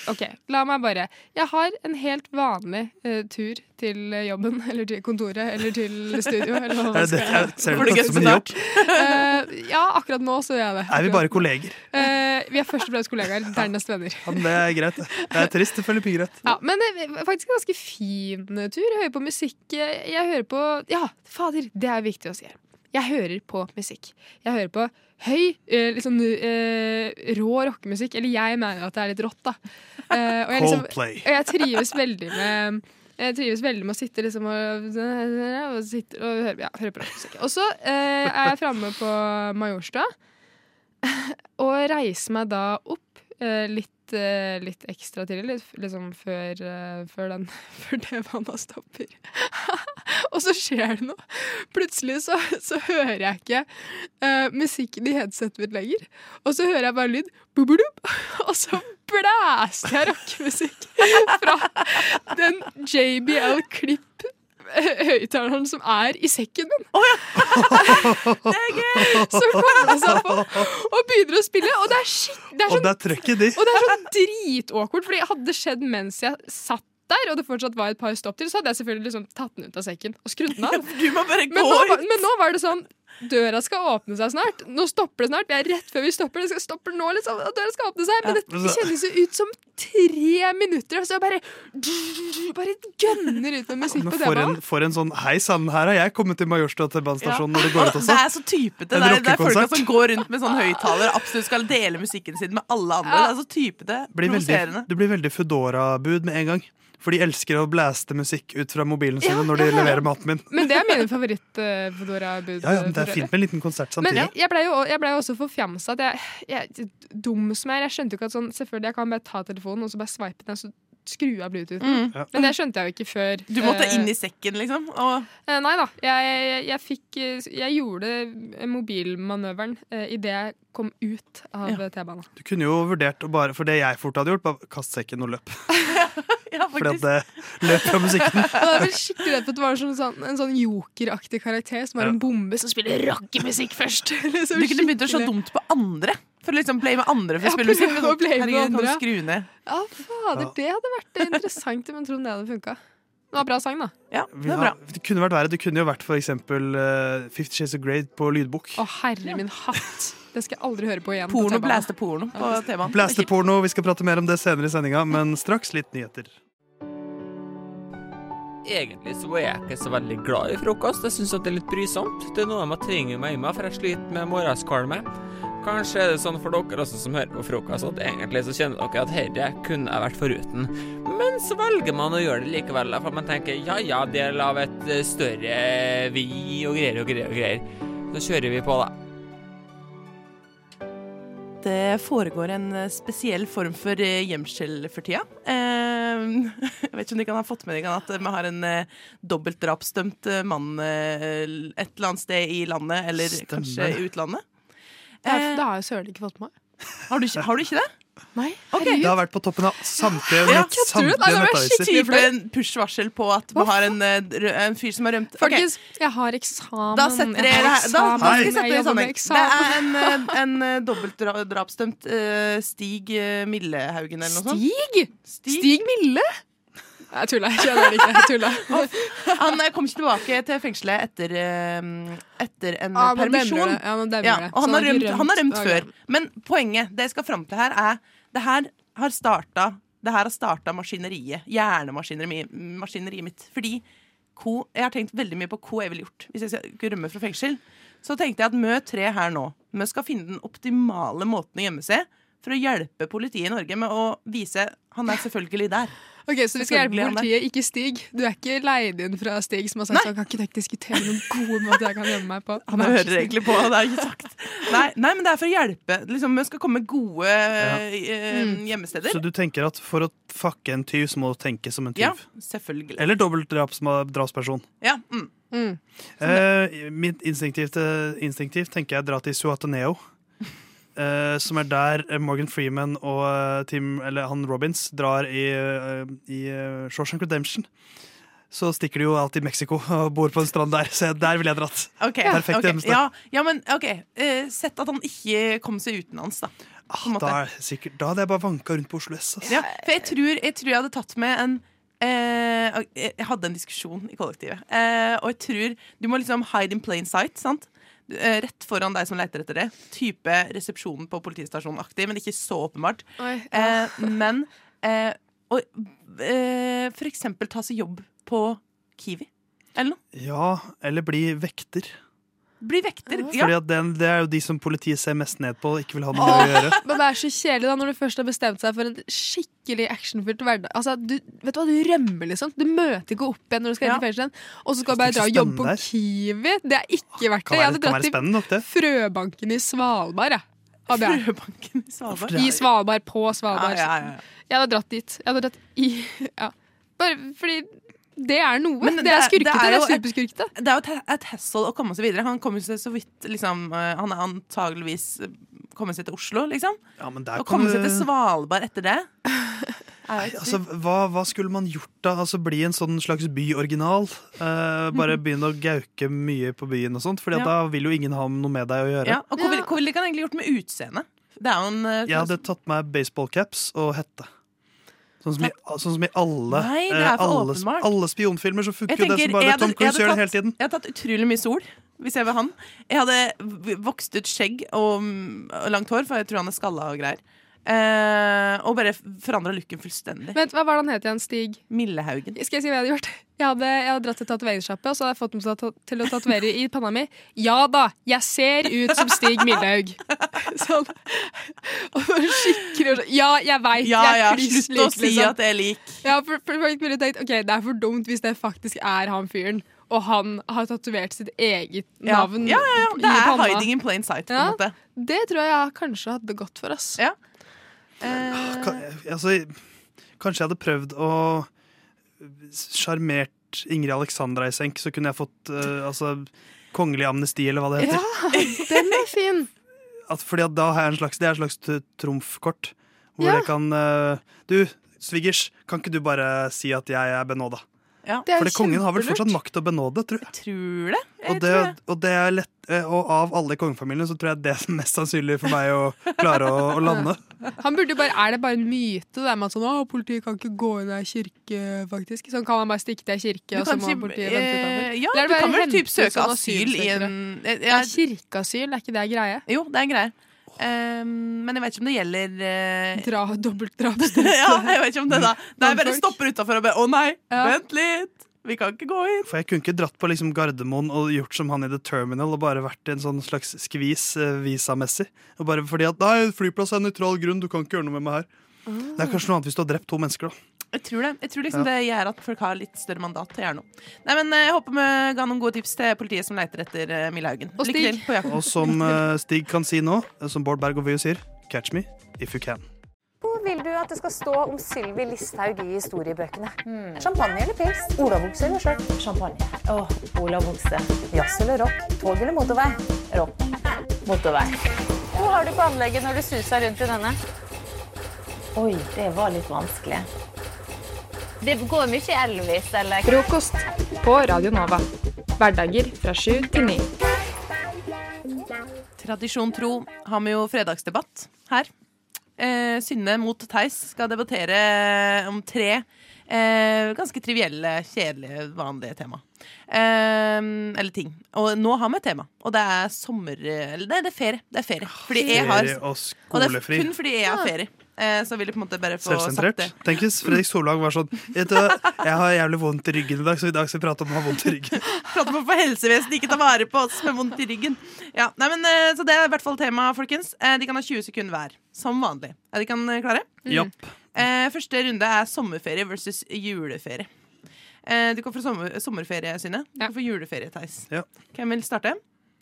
OK, la meg bare Jeg har en helt vanlig uh, tur til jobben, eller til kontoret, eller til studio. Eller hva Er det- er- ser du det som en jobb? Uh, ja, akkurat nå så gjør jeg det. Er vi bare kolleger? Uh, vi er først og fremst kollegaer, dernest venner. Ja, men det er greit. det. Det er trist, selvfølgelig pigggreit. Ja, men det faktisk en ganske fin tur. Jeg hører på musikk. Jeg hører på Ja, fader, det er viktig å si her. Jeg hører på musikk. Jeg hører på høy, eh, litt sånn eh, rå rockemusikk. Eller jeg mener at det er litt rått, da. Eh, og, jeg liksom, og jeg trives veldig med jeg trives veldig med å sitte liksom og, og, sitte og høre, ja, høre på rockmusikk. Og så eh, er jeg framme på Majorstua og reiser meg da opp eh, litt, eh, litt ekstra tidlig, litt, liksom før, før den før det vannet stopper. og så skjer det noe. Plutselig så, så hører jeg ikke uh, musikken i headsetet mitt lenger. Og så hører jeg bare lyd, og så blæste jeg rockemusikk fra den JBL Klipp høyttaleren som er i sekken min. Så kommer det seg på og begynner å spille, og det er shit det er sånn, er og det er sånn dritawkward, fordi hadde det skjedd mens jeg satt der, og det fortsatt var et par stopp til, så hadde jeg selvfølgelig liksom tatt den ut av sekken og skrudd den av. Du må bare gå men, nå, men nå var det sånn Døra skal åpne seg snart. Nå stopper det snart. Vi er rett før vi stopper. Det skal stoppe nå, liksom. Døra skal åpne seg. Men det kjennes jo ut som tre minutter. Og så bare Bare gønner ut med musikk på for en, for en sånn Hei sann, her har jeg kommet til Majorstua T-banestasjon når det går ut også. Det er så typete. Det er, det er folk som går rundt med sånn høyttaler og absolutt skal dele musikken sin med alle andre. Det er så typete. Du Provoserende. blir veldig Foodora-bud med en gang. For de elsker å blaste musikk ut fra mobilen sine Ja, når de ja, ja. leverer maten min. Men det er mine favoritt-Fodora-bud. Ja, ja, men Det er fint med en liten konsert Men samtidig. jeg, jeg ble jo jeg ble jo også forfjamsa. dum som jeg er. Jeg skjønte jo ikke at sånn Selvfølgelig jeg kan bare ta telefonen og så bare swipe den, så skru av bluetoothen. Mm. Ja. Men det skjønte jeg jo ikke før. Du måtte eh, inn i sekken, liksom? Og eh, Nei da. Jeg, jeg, jeg fikk eh, Jeg gjorde mobilmanøveren uh, idet jeg kom ut av Ja. T-banen. Du kunne jo vurdert å bare For det jeg fort hadde gjort, bare kast sekken og løp. Fordi at det løp fra musikken. Og jeg var skikkelig redd for at det var en sånn, en sånn jokeraktig karakter som har Ja. en bombe som spiller rockemusikk først. Du kunne begynt å se dumt på andre. For å liksom play med andre for å spille musikk. Herregud, kan skru ned? Ja, fader, det hadde vært interessant om jeg trodde det hadde funka. Det var bra sang, da. Ja, Vi har- Det kunne vært verre. Det kunne jo vært for eksempel uh, Fifty Shades of Grey på lydbok. Å, herre min hatt. Det skal jeg aldri høre på igjen. Porno, blæste porno på temaet. Blæste porno, vi skal prate mer om det senere i sendinga, men straks litt nyheter. Egentlig så er jeg ikke så veldig glad i frokost. Jeg syns det er litt brysomt. Det er noe jeg må tvinge meg i meg, for jeg sliter med morgenskvalme. Kanskje er det sånn for dere også som hører på frokost, at egentlig så kjenner dere at herre kunne jeg vært foruten. Men så velger man å gjøre det likevel, for man tenker ja ja, del av et eh, større vi og greier og greier og greier. Så kjører vi på, da. Det foregår en eh, spesiell form for eh, gjemsel for tida. Eh, jeg vet ikke om de kan ha fått med dere at vi har en eh, dobbeltdrapsdømt eh, mann eh, et eller annet sted i landet, eller Stemmer. kanskje i utlandet. Det Eh, det har jeg søren ikke fått med meg. Har du ikke, har du ikke det? Nei. okay. Det har vært på toppen av samtlige, Ja, nett, det nettaviser. skikkelig type en push-varsel på at vi har en, eh, en fyr som har rømt. Folkens, jeg har eksamen. Da setter jeg dere det her. Da, da skal vi sette det i sammenheng. Det er en, eh, en eh, dobbeltdrapsdømt uh, Stig eh, Millehaugen eller noe sånt. Stig? Stig Mille? Jeg tuller. Jeg kjenner det ikke. Jeg tuller. Han eh, kom ikke tilbake til fengselet etter, eh, etter en Ah, permisjon. Ja. Ja, og han har rømt, han har rømt før. Men poenget, det jeg skal fram til her, er det her har starta det her har starta maskineriet. Hjernemaskineriet maskineriet mitt. Fordi ko, jeg har tenkt veldig mye på hva jeg ville gjort hvis jeg skulle rømme fra fengsel. Så tenkte jeg at mø tre her nå. Vi skal finne den optimale måten å gjemme seg for å hjelpe politiet i Norge med å vise han er selvfølgelig der. Ok, Så vi skal hjelpe politiet, ikke Stig. Du er ikke leid inn fra Stig som har sagt Han kan ikke diskutere noen gode måter jeg kan gjemme meg på? Han hører egentlig på, det er ikke sagt. Nei, nei, men det er for å hjelpe. Liksom, Vi skal komme med gode eh, gjemmesteder. Så du tenker at for å fucke en tyv, så må du tenke som en tyv? Ja, selvfølgelig. Eller dobbeltdrapsperson. Ja, mm. Eh, mitt instinktivt, instinktivt tenker jeg dra til Suateneo. Eh, som er der Morgan Freeman og eh, Tim, eller han Robins drar i, uh, i Shawshank Redemption. Så stikker de jo alltid i Mexico og bor på en strand der. Så der ville jeg dratt. Okay, Perfekt okay. hjemsted. Ja, ja, men ok. Sett at han ikke kom seg utenlands, da. Måte. Da, er sikkert, da hadde jeg bare vanka rundt på Oslo S. Altså. Ja, for jeg tror, jeg tror jeg hadde tatt med en Jeg hadde en diskusjon i kollektivet. Og jeg tror du må liksom hide in plain sight. sant? Eh, rett foran deg som leter etter det. Type resepsjonen på politistasjonen-aktig, men ikke så åpenbart. Oi, ja. eh, men eh, og, eh, for eksempel ta seg jobb på Kiwi. Eller noe. Ja, eller bli vekter. Bli vekter. Fordi Ja. at den, Det er jo de som politiet ser mest ned på og ikke vil ha noe med å gjøre. Men det er så kjedelig da når du først har bestemt seg for en skikkelig actionfylt hverdag. Altså, du, vet du hva, du rømmer, liksom. Du møter ikke opp igjen når du skal inn i fengsel. Og så skal du bare dra og jobbe på Kiwi. Det er ikke verdt det. Jeg hadde dratt til Frøbanken i Svalbard, jeg. Frøbanken i Svalbard? I Svalbard, på Svalbard. Ja, ja, ja. Jeg hadde dratt dit. Jeg hadde dratt i Ja. Bare fordi det er noe. Men det, er skurkete. Det er, jo et- superskurkete. Det er jo et, et hassle å komme seg videre. Han kommer seg så vidt liksom, eh, Han er antageligvis eh, kommet seg til Oslo, liksom. Ja, men der Å komme seg til Svalbard etter det Nei, altså, hva, hva skulle man gjort da? Altså Bli en sånn slags byoriginal? Eh, bare begynne å gauke mye på byen og sånt? Fordi at Mhm. Ja. da vil jo ingen ha noe med deg å gjøre. ja, og Hva ville de egentlig gjort med utseendet? Det er jo en eh, Jeg hadde tatt meg baseballcaps og hette. Sånn som, i, sånn som i alle, Nei, eh, alle, alle spionfilmer, så funker jo det som bare hadde- Tom Cruise gjør det hele tiden. Jeg hadde tatt utrolig mye sol, hvis jeg var han. Jeg hadde vokst ut skjegg og, og langt hår, for jeg tror han er skalla og greier. Eh, og bare forandra looken fullstendig. Vent, Hva var det han het igjen? Stig? Millehaugen. Skal jeg si hva jeg hadde gjort? Jeg hadde, jeg hadde dratt til tatoveringssjappe, og så hadde jeg fått dem til å til å tatovere i panna mi. Ja da, jeg ser ut som Stig Millehaug! Sånn. Og skikkelig sånn Ja, jeg veit. Ja, jeg er ja, slutt å si liksom. at jeg er lik. Ja, for, for for, tenkt Ok, det er for dumt hvis det faktisk er han fyren, og han har tatovert sitt eget navn Ja, ja, ja. Det er hiding in plain sight, på en Ja, måte. Det tror jeg kanskje hadde gått for oss. Ja. Kan, altså, kanskje jeg hadde prøvd å sjarmert Ingrid Alexandra i senk, så kunne jeg fått uh, altså, kongelig amnesti, eller hva det heter. Ja, den er fin! At, fordi at da har jeg en slags, det er et slags trumfkort. Hvor Ja. jeg kan uh, Du, svigers, kan ikke du bare si at jeg er benåda? Ja. Fordi kongen har vel fortsatt makt og benåde, tror jeg. Tror det. Og det, og det er lett eh, Og av alle i kongefamilien så tror jeg det er mest sannsynlig for meg å klare å, å lande. Han burde jo bare, Er det bare en myte det der med at sånn, å, politiet kan ikke gå inn i ei kirke, faktisk? Sånn kan man bare stikke til ei kirke, og så må si, politiet vente eh, utenfor? ja, er det du kan vel typ søke asyl i en- eh, Ja, kirkeasyl, er ikke det greie? Jo, det er greie. Um, men jeg vet ikke om det gjelder uh... Dra, Dobbeltdrap. ja, jeg vet ikke om det da Nei, jeg bare stopper utafor og bare Å nei, vent litt! Vi kan ikke gå inn. For jeg kunne ikke dratt på liksom Gardermoen og gjort som han i The Terminal og bare vært i en sånn slags skvis uh, visamessig. Og bare fordi at nei, flyplass er en nøytral grunn, du kan ikke gjøre noe med meg her. Det er kanskje noe annet hvis du har drept to mennesker, da. Jeg tror det. Jeg tror liksom Ja. det gjør at folk har litt større mandat til å gjøre noe. Nei, men eh, Jeg håper vi ga noen gode tips til politiet som leter etter uh, Mille Haugen. Og Lykke Stig. til på. Og som eh, Stig kan si nå, eh, som Bård Berg og Vøyo sier, catch me if you can. Hvor vil du at det skal stå om Sylvi Listhaug i historiebøkene? Champagne eller pils? Olavokse eller skjørt? Champagne. Åh, Olavokse Jazz eller rock? Tog eller motorvei? Rock. Motorvei. Hvor har du på anlegget når du suser rundt i denne? Oi, det var litt vanskelig. Det går mye Elvis, eller? Frokost på Radio Nova. Hverdager fra sju til ni. Tradisjon tro har vi jo fredagsdebatt her. Eh, Synne mot Theis skal debattere om tre eh, ganske trivielle, kjedelige, vanlige tema. Eh, eller ting. Og nå har vi et tema, og det er sommer... Eller det, det er ferie. Det er ferie. Fordi jeg har, Ferie og og det er kun fordi jeg har ferie. Eh, så vil jeg på en måte bare få sagt Selvsentrert. det. Tenk hvis Fredrik Solvang var sånn Vet du, Jeg har jævlig vondt i ryggen i dag, så i dag skal vi prate om å ha vondt i ryggen. Prate om å få helsevesenet ikke ta vare på oss med vondt i ryggen. Ja, nei, men, eh, så det er i hvert fall temaet, folkens. Eh, De kan ha 20 sekunder hver. Som vanlig. Er de kan klare? klare? Japp. Eh, første runde er sommerferie versus juleferie. Eh, du kan få sommer, sommerferie, Synne. Du kan få juleferie, Theis. Ja. Hvem vil starte?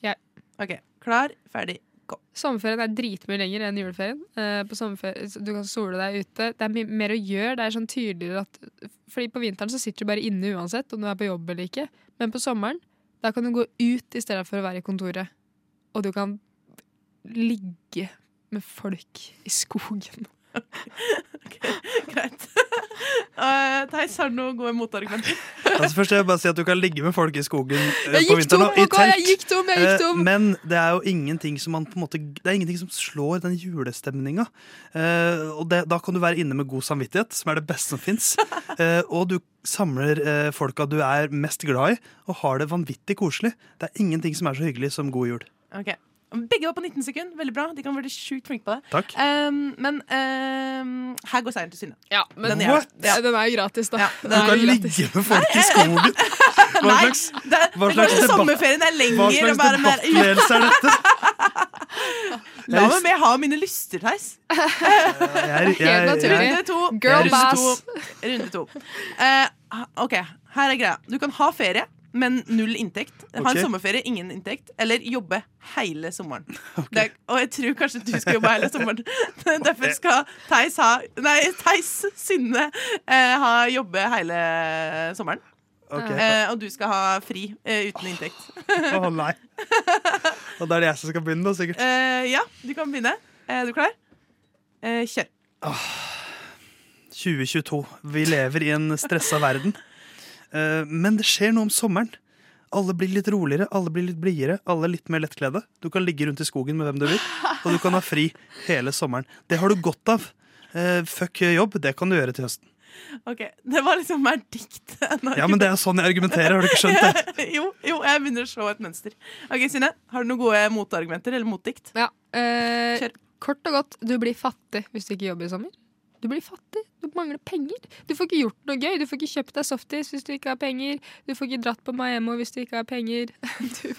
Jeg. OK. Klar, ferdig, gå. Sommerferien er dritmye lenger enn juleferien. Eh, på sommerferie, du kan sole deg ute. Det er mye mer å gjøre. Det er sånn tydeligere at Fordi på vinteren så sitter du bare inne uansett om du er på jobb eller ikke. Men på sommeren da kan du gå ut i stedet for å være i kontoret. Og du kan ligge med folk i skogen. Greit. Uh, Theis, har du noen gode motargumenter? Altså først vil jeg bare si at Du kan ligge med folk i skogen uh, på vinteren tom, og i telt. jeg gikk tom, jeg gikk tom. Uh, Men det er jo ingenting som man på en måte Det er ingenting som slår den julestemninga. Eh, og det, da kan du være inne med god samvittighet, som er det beste som fins. og du samler folka du er mest glad i, og har det vanvittig koselig. Det er ingenting som er så hyggelig som god jul. Ok. Begge var på 19 sekunder. Veldig bra. De kan være sjukt flinke på det. Takk. Um, men um, her går seieren til Synne. Ja, men Den er- What? ja. Den er jo gratis, da. Ja, Du kan ligge med folk i skogen! Hva slags, det, hva slags debatt- sommerferien er lenger. hva slags bare debattledelse er dette? La meg med ha mine lyster, Theis. Runde to. Girl Runde boss. to. Runde to. Eh, OK, her er greia. Du kan ha ferie, men null inntekt. Ha en en sommerferie, ingen inntekt. Eller jobbe hele sommeren. Det er, og jeg tror kanskje du skal jobbe hele sommeren. Derfor skal Theis ha Nei, Theis Synne eh, ha jobbe hele sommeren. Okay. Eh, og du skal ha fri eh, uten inntekt. Å nei. Og da er det jeg som skal begynne, da, sikkert. Eh, ja, du kan begynne. Er du klar? Eh, kjør. 2022. Vi lever i en stressa verden. Eh, Men det skjer noe om sommeren. Alle blir litt roligere, alle blir litt blidere, alle litt mer lettkledde. Du kan ligge rundt i skogen med hvem du vil, og du kan ha fri hele sommeren. Det har du godt av. Eh, fuck jobb, det kan du gjøre til høsten. Ok, Det var liksom mer dikt. Ja, men det er sånn jeg argumenterer, har du ikke skjønt det? jo, jo, jeg begynner å se et mønster. Ok, Synne, har du noen gode motargumenter eller motdikt? Ja. Eh, kort og godt, du blir fattig hvis du ikke jobber i sommer. Du blir fattig. Du mangler penger. Du får ikke gjort noe gøy. Du får ikke kjøpt deg softis hvis du ikke har penger. Du får ikke dratt på Miami hvis du ikke har penger. Du,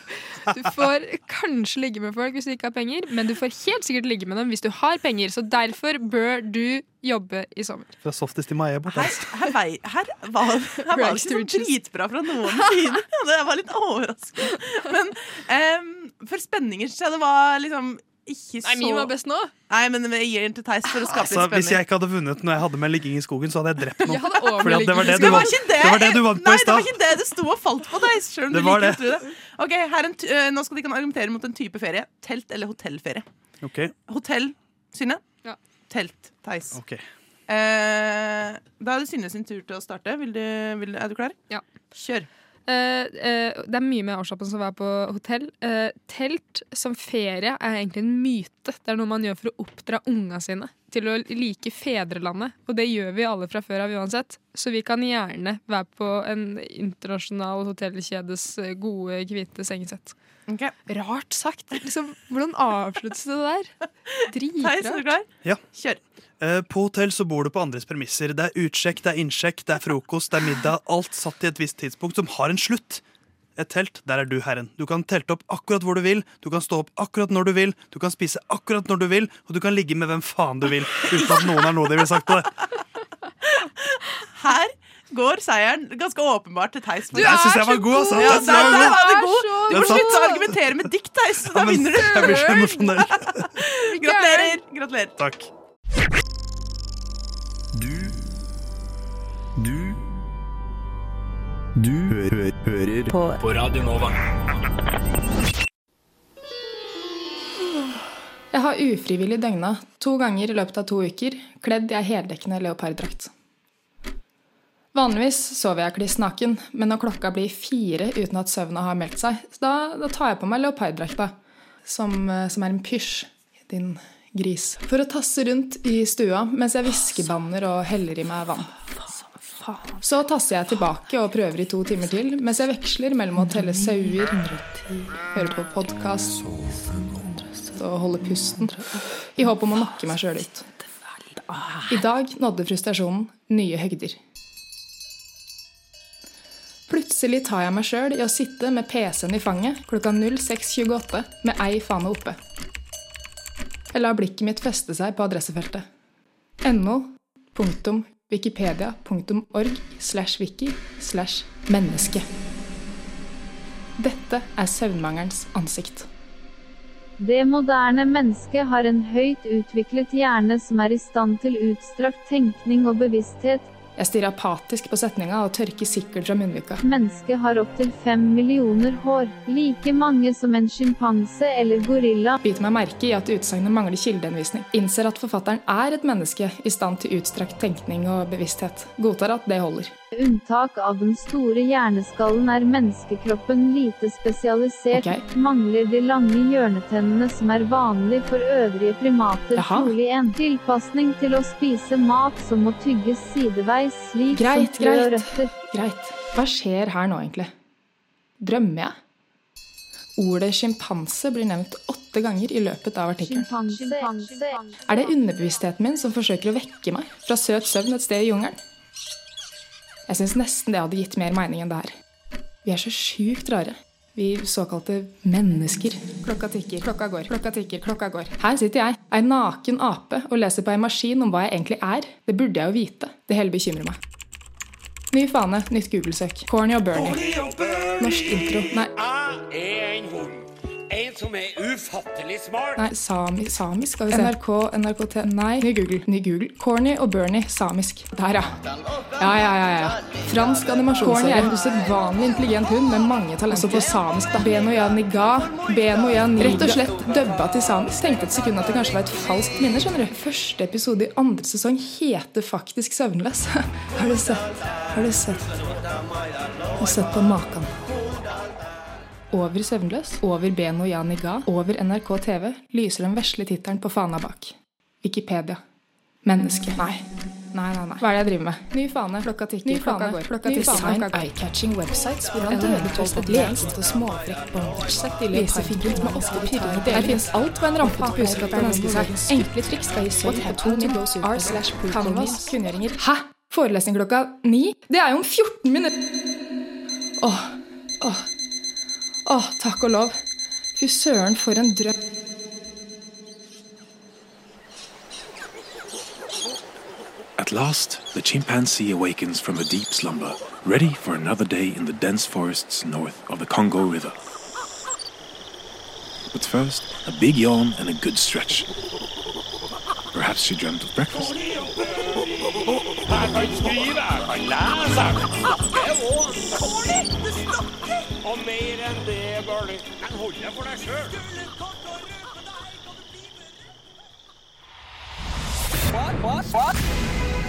du får kanskje ligge med folk hvis du ikke har penger, men du får helt sikkert ligge med dem hvis du har penger. Så derfor bør du jobbe i sommer. Fra softis til Maemmo. Her, Altså. Her, her var, her var det ikke sånn dritbra fra noen side. Det var litt overraskende. Men um, for spenninger så det var liksom ikke så Nei, min var best nå. Nei, men jeg gir den til Theis for å skape Altså, litt hvis jeg ikke hadde vunnet når jeg hadde med ligging i skogen, så hadde jeg drept noen. Jeg hadde Fordi det var det du Det var vant, ikke det, det var det du vant på Nei, det var ikke det det sto og falt på deg. Selv om Det du liker det. det. Ok, her er en t øh, Nå skal de kan argumentere mot en type ferie. Telt eller hotellferie. Ok, Hotell, Synne. Ja. Telt, Theis. Okay. Eh, da er det Synne sin tur til å starte. Vil du, vil, er du klar? Ja. Kjør. Eh, eh, det er mye mer avslappende som å være på hotell. Eh, telt som ferie er egentlig en myte. Det er noe man gjør for å oppdra unga sine til å like fedrelandet. Og det gjør vi alle fra før av uansett. Så vi kan gjerne være på en internasjonal hotellkjedes gode, hvite sengesett. Rart sagt. Liksom, hvordan avsluttes det der? Theis, er du Dritrart. klar? Ja. Kjør. Eh, På hotell så bor du på andres premisser. Det er utsjekk, det er innsjekk, det er frokost, det er middag. Alt satt i et visst tidspunkt som har en slutt. Et telt, der er du herren. Du kan telte opp akkurat hvor du vil, du kan stå opp akkurat når du vil, du kan spise akkurat når du vil, og du kan ligge med hvem faen du vil, uten at noen har noe de vil sagt på det. Her går seieren ganske åpenbart til Theis. Du er så god, altså. Ja, der, der god. var du Du god. Du så må slutte å argumentere med dikt, Theis. Da Ja, men vinner du. jeg blir så emosjonell. Gratulerer. Gratulerer. Takk. Du hø hører på. på Radio Nova. Jeg har ufrivillig døgna to ganger i løpet av to uker, kledd i ei heldekkende leoparddrakt. Vanligvis sover jeg kliss naken, men når klokka blir fire uten at søvna har meldt seg, da, da tar jeg på meg leoparddrakta, som, eh, som er en pysj, din gris, for å tasse rundt i stua mens jeg hviskebanner og heller i meg vann. Så tasser jeg tilbake og prøver i to timer til, mens jeg veksler mellom å telle sauer, høre på podkast og holde pusten, i håp om å nakke meg sjøl ut. I dag nådde frustrasjonen nye høgder. Plutselig tar jeg meg sjøl i å sitte med PC-en i fanget klokka 06.28 med ei fane oppe. Jeg lar blikket mitt feste seg på adressefeltet. NO Punktum wikipedia.org slash wiki slash menneske. Dette er søvnmangelens ansikt. Det moderne mennesket har en høyt utviklet hjerne som er i stand til utstrakt tenkning og bevissthet. Jeg stirrer apatisk på setninga og tørker sikkert fra munnvika. Mennesket har opptil fem millioner hår, like mange som en sjimpanse eller gorilla. Biter meg merke i at utsagnet mangler kildehenvisning. Innser at forfatteren er et menneske i stand til utstrakt tenkning og bevissthet. Godtar at det holder. Unntak av den store hjerneskallen er menneskekroppen lite spesialisert. Mangler de lange hjørnetennene som er vanlig for øvrige primater. Jaha. Trolig en tilpasning til å spise mat som må tygges sideveis, slik Greit, som frø og røtter. Greit. Hva skjer her nå, egentlig? Drømmer jeg? Ordet sjimpanse blir nevnt åtte ganger i løpet av artikkelen. Er det underbevisstheten min som forsøker å vekke meg fra søt søvn et sted i jungelen? Jeg syns nesten det hadde gitt mer mening enn det her. Vi er så sjukt rare. Vi såkalte mennesker. Klokka tikker, klokka går, klokka tikker, klokka går. Her sitter jeg, ei naken ape, og leser på ei maskin om hva jeg egentlig er. Det burde jeg jo vite. Det hele bekymrer meg. Ny fane, nytt Google-søk. Corny og Bernie. Norsk intro. Nei, Jeg er en hund. En som er ufattelig smart. Nei, sami, samisk, skal vi se. NRK, NRKT, nei, ny Google. Ny Google. Corny og Bernie, samisk. Der, ja. Ja, ja, ja, ja. Fransk animasjonsserie. Corny er en usedvanlig intelligent hund med mange talenter. Også på samisk, da. Benoya niga, Benoya niga. Rett og slett dubba til samisk. Tenkte et sekund at det kanskje var et falskt minne, skjønner du. Første episode i andre sesong heter faktisk Søvnløs. Har du sett? Har du sett? Har du sett på maken? Over Søvnløs, over Beno Janiga, over NRK TV lyser den vesle tittelen på fana bak. Wikipedia. Menneske. Nei. Nei, nei, nei. Hva er det jeg driver med? Ny fane. Klokka tikker. Ny klokka går. Klokka Ny. Design eye-catching websites hvor han dødeligst et lekent og småfrekt bondage-sett i lesefigurer med ofte pirrende deler. Her finnes alt hva en rampete pusekatt kan ønske seg. Enkle triks skal gi svar på to goes r slash canvas kunngjøringer. Hæ? Forelesning klokka ni? Det er jo om 14 minutter! Åh, åh, åh, takk og lov. Fy søren, for en drøm. At last, the chimpanzee awakens from a deep slumber, ready for another day in the dense forests north of the Congo River. But first, a big yawn and a good stretch. Perhaps she dreamt of breakfast. Jeg kan skrive, jeg kan lese, jeg kan snakke og Og mer enn det, Bernie. Men hold deg for deg sjøl.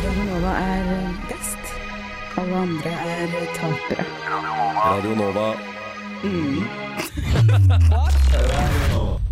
Radionova er best. Alle andre er tapere. Radio Nova. Mm. Radio Nova.